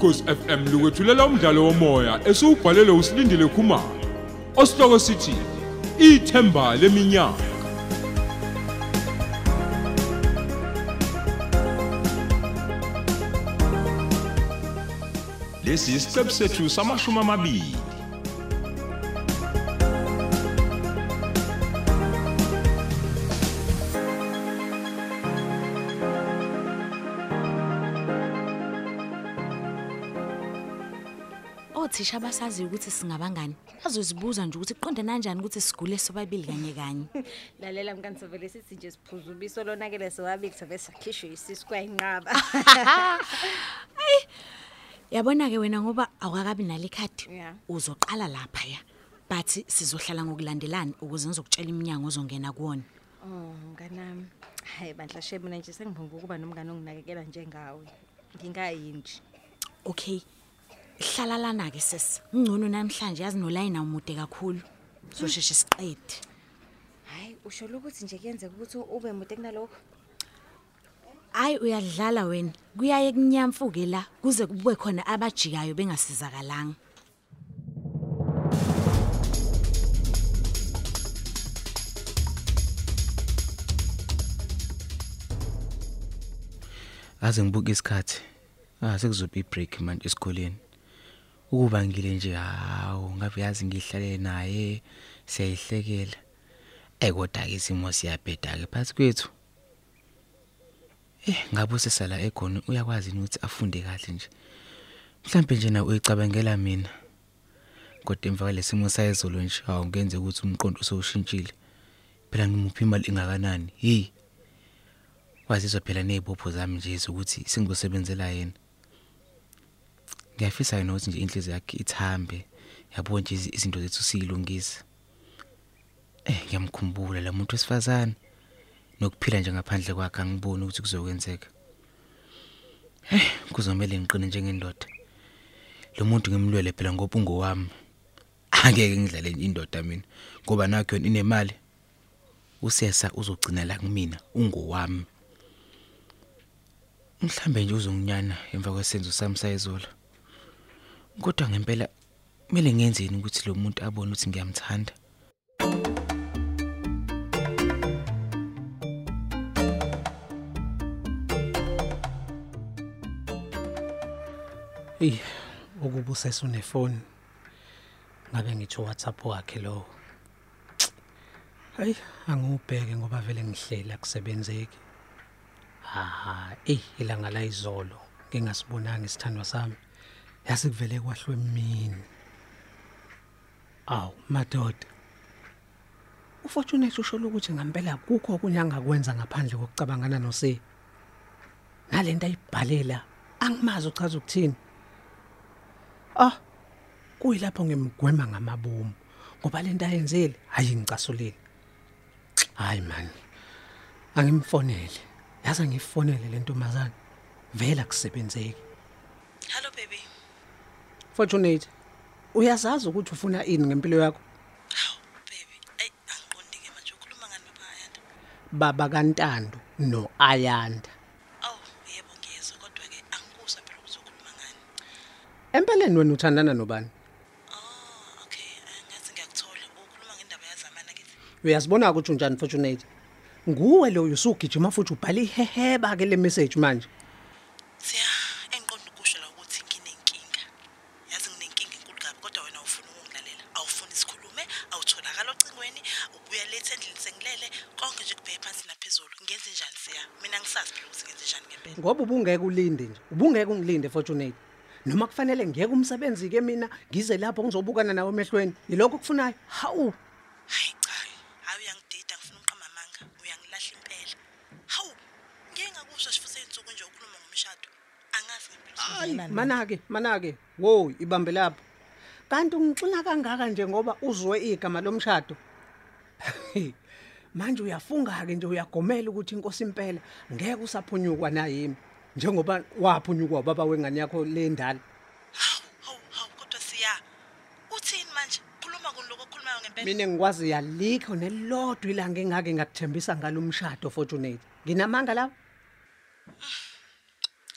ukhosi FM lukwethulela umdlalo womoya esiubhalelwe usilindile Khumalo osihloko sithi ithemba leminyaka. Lesi isiqebu sethu samashumi amabili. Othisha abasaziyo ukuthi singabangani. Bazozibuza nje ukuthi kuqonde kanjani ukuthi sigule sobabili kanye kanye. Lalela mkani sovele sithi nje siphuza ubiso lonakele sowabiki sobe sakhishwe isisu kwayinqaba yabona ke wena ngoba awakabi nale khadi Yeah. uzoqala lapha ya. But sizohlala ngokulandelana ukuze ngizokutshela iminyango ozongena kuwona. Oh mnganami. Hayi bandla shebe mina nje sengivumba ukuba nomngane onginakekela njengawe. Ngingayini nje okay. Hlala lana ke sesi ngcono namhlanje yazi nolayina umude kakhulu. Sosheshe siqede. Hayi usho ukuthi nje kuyenzeka ukuthi ube mude kunalokho? Hayi uyadlala wena. Kuyaye kunyamfuke la kuze kube khona abajikayo bengasizakalanga aze ngibuke isikhathi. Ah sekuzoba ibreak manje esikoleni. Ukuba ngile nje hawo ngabe yazi ngihlalele naye siyayihlekela. Kodwa ke isimo siyabheda ke phansi kwethu. Eh ngabe usesala egoni uyakwazi ukuthi afunde kahle nje? Mhlambe nje na uyicabangela mina. Kodwa emva kwalesimo sayizolo nje hawu ngenze ukuthi umqondo usowushintshile phela ngimuphi imali engakanani? Hey wazizwa phela nezibopho zami nje ukuthi singizosebenzela yena. Ngiyafisa yena ukuthi nje inhliziyo yakhe ithambe. Yabo nje izi- izinto zethu siyilungisa eh ngiyamkhumbula la muntu wesifazane. Nokuphila nje ngaphandle kwakhe angiboni ukuthi kuzokwenzeka. Eh kuzomela ngiqine njengendoda. Lo muntu ngimlwele phela ngoba ungowami. Angeke ngidlale indoda mina ngoba nakho yona inemali. Usesa uzogcina la kumina ungowami. Mhlambe nje uzonginyana emva kwesenzo sami sayizolo kodwa ngempela kumele ngenzeni ukuthi lo muntu abone ukuthi ngiyamthanda Ey, ukuba usesunefoni. Ngabe ngithi WhatsApp wakhe lo. Hayi, angubheke ngoba vele ngihlela kusebenzeki. Ha, ey, ilanga la izolo ngingasibonanga isithandwa sami. Yase kuvele kwahlwe emini. Aw, madoda. Ufortunate usho ukuthi ngempela kukho okunye angakwenza ngaphandle kokucabangana noSi. Nalento ayibhalela angimazi uchaza ukuthini. Ah, kuyilapho ngimgwema ngamabomu ngoba lento ayenzile hayi ngicasulile. Hayi man. Angimfonele. Yaza ngifonele lentombazana. Vela kusebenzeki. Hello baby. Fortunate. Uyazazi ukuthi ufuna ini ngempilo yakho? Haw baby. Ey angiqondi ke manje ukhuluma ngani baba Ayanda? Baba kaNtando no Ayanda. Aw yebo ngiyezwa kodwa ke angikuzwa phela ukuthi ukhuluma ngani. Empeleni wena uthandana nobani? Oh okay ngathi ngiyakuthola ukhuluma ngendaba yazamana kithi. Uyazibona ukuthi unjani Fortunate? Nguwe lo usugijima futhi ubhala iheheba ke le message manje. Siya engiqondi ukusho la ukuthi nginenkinga. Yazi nginenkinga enkulu kabi kodwa wena awufuni ukungilalela. Awufuni sikhulume, awutholakala ocingweni, ubuya late endlini sengilele, konke nje kubheke phansi naphezulu. Ngenze njani siya? Mina ngisazi phela ukuthi ngenze njani ngempela. Ngoba ubungeke ulinde nje. Ubungeke ungilinde Fortunate. Noma kufanele ngiyeke umsebenzi ke mina ngize lapho ngizobukana nawe emehlweni. Yilokho kufunayo. Hawu. Hayi cha. Hayi uyangidida ngifuna umqama amanga. Uyangilahla impela. Hawu. Ngeke ngakusho sifuthi insuku nje ukhuluma ngomshado. Angazi Hayi, manake, manake. Wo, ibambe lapho. Kanti ungixina kangaka nje ngoba uzwe igama lomshado. Manje uyafunga ke nje uyagomela ukuthi inkosi impela ngeke usaphunyukwa nayimi njengoba waphunyukwa baba wengane yakho le ndala. Hawu, hawu, kodwa siya. Uthini manje? Khuluma kuloko okhulumayo ngempela. Mina ngikwazi yalikho nelodwa ilanga engake ngakuthembisa ngalomshado Fortunate. Nginamanga la.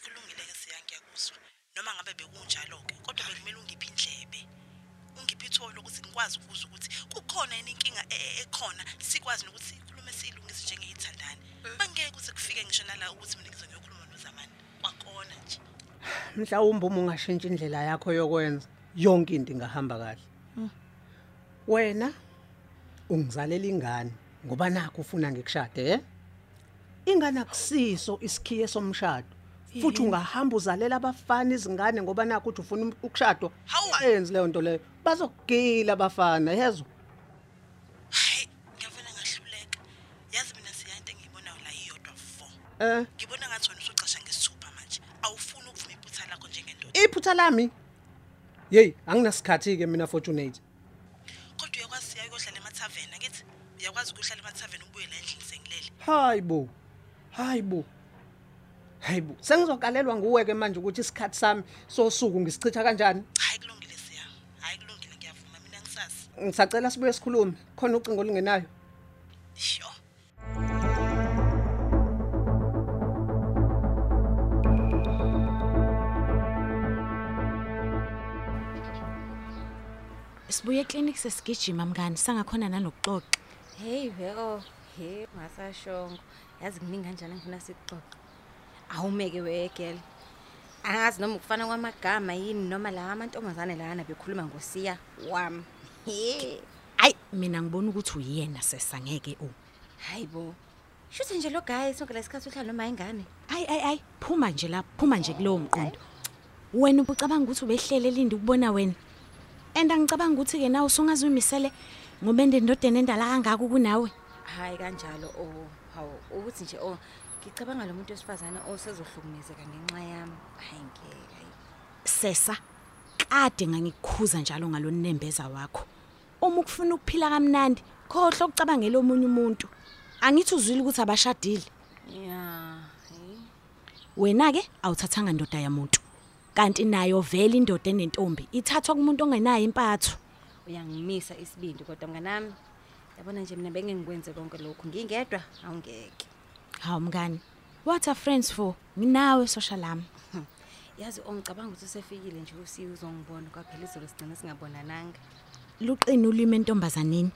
Kulungile ke siya ngiyakuzwa. Noma mangabe bekunjalo ke kodwa bekumele ungiphi indlebe ungiphi itholo ukuthi ngikwazi ukuzwa ukuthi kukhona inkinga e- e- ekhona sikwazi nokuthi sikhulume silungise njengeyithandane bangeke kuze kufike ngisho nala ukuthi mina nozamani kwakhona nje? Mhlawumbe uma ungashintsha indlela yakho yokwenza yonke into ingahamba kahle. Wena ungizalela ingane ngoba nakho ufuna ngikushade eh ingane akusiso isikhiye somshado futhi ungahamba uzalela abafana izingane ngoba nakho uthi ufuna ukushadwa Hawu. ayenzi leyo nto leyo. Bazokugila abafana yezwa hayi ngiyavele ngahluleka. Yazi mina siya into engiyibonayo la iyodwa fo eh? Ngibona ngathi iphutha lami? Hey anginasikhathi ke mina fortunate. Kodwa uyakwazi siya uyohlala emathaveni akithi uyakwazi ukuhlala emathaveni ubuye la endlini sengilele. Hayibo hayibo hayibo sengizokalelwa nguwe ke manje ukuthi isikhathi sami sosuku ngisichitha kanjani? Hayi kulungile siya. Hayi kulungile ngiyavuma mina ngisazi ngisacela sibuye sikhulume khona ucingo olungenayo. Sho Sibuye eclinic sesigijima mngani sangakhona nanokuxoxa. Hey veko, hey ngasashongo. Yazi kuningi kanjani ngifuna sikuxoxe. Awumeke we girl. Angazi noma ukufana kwamagama yini noma la amantombazane lana bekhuluma ngosiya wami. Hey, Ay mina ngibona ukuthi uyena sesangeke u. hayibo. Shuthe nje lo guy sonke lesikhathi uhlala noma ingane. Ay ay ay phuma nje lapha phuma nje kulowo mqondo. Wena ubucabanga ukuthi ubehlele lindi ukubona wena. Enda ngicabanga ukuthi ke nawe usungazumisele ngoba ende ndodeni endala kangaka kunawe. Hayi kanjalo oh, hawo ukuthi nje oh ngicabanga lo muntu wesifazana osezohlukumezeka ngenxa yami. Hayi ngeke. Sesa kade ngangikukhuza njalo ngalonembeza wakho. Uma ukufuna ukuphila kamnandi, khohle ukucabangela omunye umuntu. Angithi uzwile ukuthi abashadile. Yeah. Wena ke awuthathanga ndoda yamuntu. Kanti nayo vele indoda enentombi ithathwa kumuntu ongenayo impatho. uyangimisa isibindi kodwa mnganami yabona nje mina benge ngikwenze konke lokhu ngingedwa awungeke Hawu mngani, what are friends for? Nginawe social lami. yazi ongicabanga ukuthi usefikile nje usiye uzongibona kwaphela izolo sigcina singabonananga Luqina ulimi entombazaneni.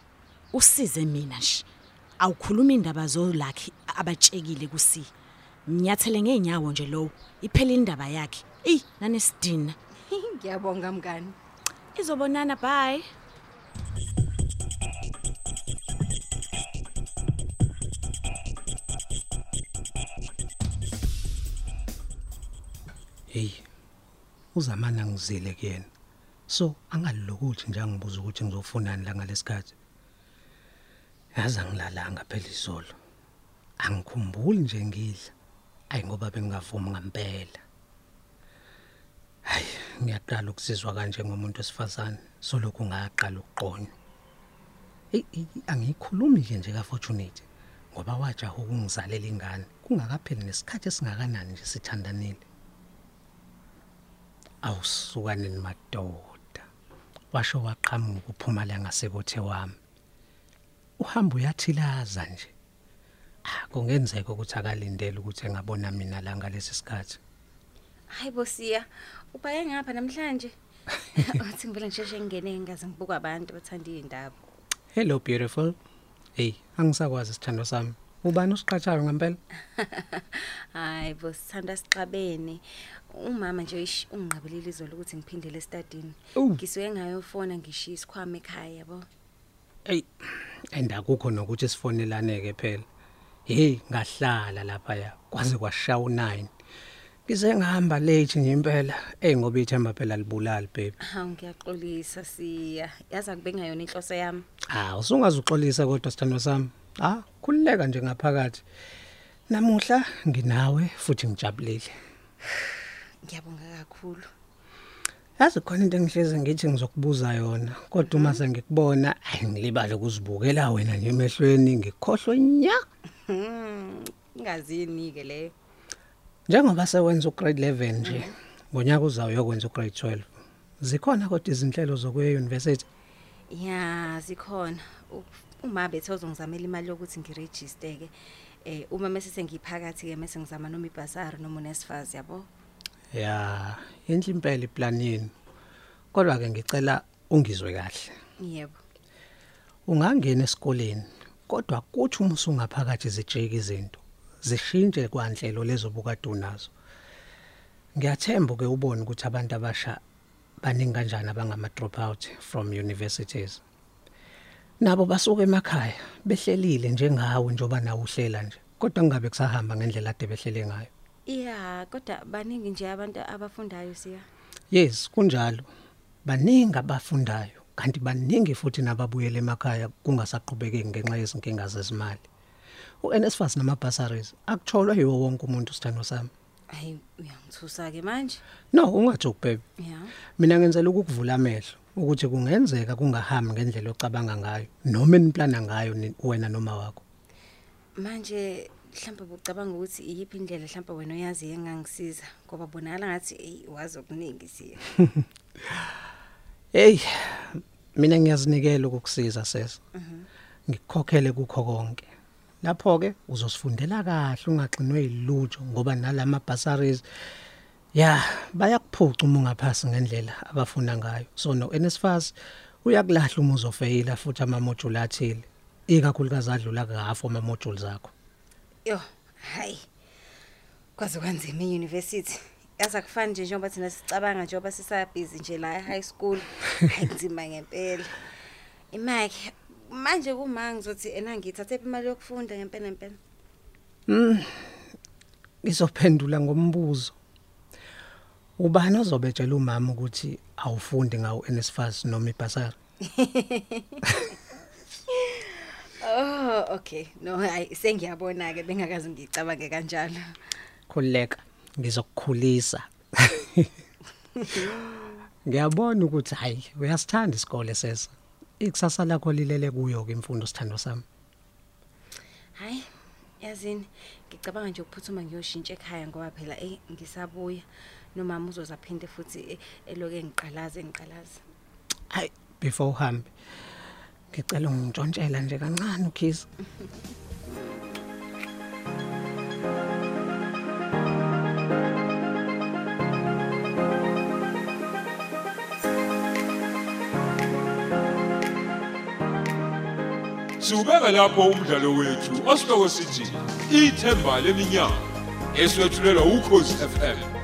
Usize mina nje. Awukhuluma indaba zolakhi abatshekile kusi. Mnyathele ngeenyawo nje lowo. Iphela indaba yakhe. Ey, nanesidina. ngiyabonga mngani. Izobonana bye. hey uzamana ngizile kuyena. So angalilokuthi nje angibuza ukuthi ngizofunani la ngalesikhathi? Yazi angilalanga phela izolo. Angikhumbuli nje ngidla. Ayi ngoba bengavumi ngempela hayi ngiyaqala ukusizwa kanje ngomuntu wesifazane. Solokhu ngaqala ukuqonywa hey angiyikhulumi ke nje kafortunate ngoba wajaha ukungizalela ingane. Kungakapheli nesikhathi esingakanani nje sithandanile? Awusukaneni madoda. Washo waqhamuka uphuma la ngasekothe wami. Uhamba uyathilaza nje. Ah kungenzeka ukuthi akalindele ukuthi engabona mina la ngalesi sikhathi. Hayi bosiya ubhaye ngapha namhlanje. Uthi ngivele ngisheshe ngingene ngingaze ngibuka abantu bathanda iy'ndaba. Hello beautiful. Hey angisakwazi isithando sami. Ubani usiqhathayo ngempela? Hayi bosithanda sixabene. Umama nje ish unginqabelile izolo ukuthi ngiphindele estadini Awu. ngisuke ngayofona ngishiya isikhwama ekhaya yabo. Hey endakukho nokuthi sifonelane-ke phela. Hey ngahlala laphaya kwaze kwashaya u9 ngize ngihamba late nje impela hey ngoba ithemba phela libulali baby hawu ngiyaxolisa siya yazi akube ngayona inhloso yami Ah, usungazuxolisa kodwa sithando sami. Ah, khulileka nje ngaphakathi. Namuhla nginawe futhi ngijabulile. ngiyabonga kakhulu Yazi khona into engihleze ngithi ngizokubuza yona, kodwa uma sengikubona, ayi ngilibale ukuzibukela wena nje emehlweni ngikhohlwe nya. Hmm, ingazini ke leyo Njengoba sewenza ugrade 11 nje, ngonyaka uzayo yokwenza ugrade 12. Zikhona kodwa izinhlelo zokuya university. ya zikhona uma bethe uzongizamela imali yokuthi ngiregister ke eh uma mase sengiphakathi ke mase ngizama noma ibhasari noma uNSFAS yabo Ya, Yinhle impela iplan yenu. Kodwa ke ngicela ungizwe kahle. Yebo. Ungangena esikoleni kodwa kuthi uma usungaphakathi zijeke izinto zishintshe kwanhlelo lezo bukade unazo. Ngiyathemba ke ubone ukuthi abantu abasha baningi kanjani abangama dropout from universities. Nabo basuka emakhaya behlelile njengawe njoba nawe uhlela nje kodwa kungabe kusahamba ngendlela ade behlele ngayo. Yeah, kodwa baningi nje abantu abafundayo siya. Yes, kunjalo. Baningi abafundayo kanti baningi futhi nababuyela emakhaya kungasaqhubekeki ngenxa yezinkinga zezimali. uNSFAS namabhasaries akutholwa yiwo wonke umuntu sithando sami. Hayi uyangithusa ke manje. No, ungajoke baby. Yeah. Mina ngenzela ukukuvula amehlo ukuthi kungenzeka kungahambi ngendlela ocabanga ngayo noma eniplana ngayo ni- wena noma wakho. Manje mhlawumbe bucabanga ukuthi iyiphi indlela mhlawumbe wena oyazi engangisiza ngoba bonakala ngathi ey wazi okuningi siya. Hey, mina ngiyazinikela ukukusiza sesa. Ngikukhokhele kukho konke. Lapho ke uzosifundela kahle ungaxinwe ilujo ngoba nalama bursaries ya bayakuphuca uma ungaphasi ngendlela abafuna ngayo. So no NSFAS uyakulahla uma uzofeyila futhi ama module athile. Ikakhulukazi adlula kahalf ama modules akho. Yo, hayi. Kwaze kwanzima euniversity. Yaza kufani nje njengoba thina sicabanga njengoba sisabhizi nje la e-high school. Hayi kunzima ngempela. Imake manje kuma ngizothi ena ngithathe imali yokufunda ngempela ngempela. Ngizophendula ngombuzo. Ubani ozobetshela umama ukuthi awufundi ngawo NSFAS noma ibhasari? Oh, okay. No, hayi sengiyabona ke bengakazi ngicabange kanjalo. khuleka ngizokukhulisa ngiyabona ukuthi hayi uyasithanda isikole sesa ikusasa lakho lilele kuyo ke imfundo sithando sami Hayi, yazini ngicabanga nje ukuphuthuma ngiyoshintsha ekhaya ngoba phela eh ngisabuya. Nomama uzozaphinde futhi eh, eloke ngiqalaze ngiqalaze. hayi before uhambe ngicela ungintshontshela nje kancane ukhisi Siubeka lapho umdlalo wethu osihloko sithi ithemba leminyaka eswetshulelwa ukhozi FM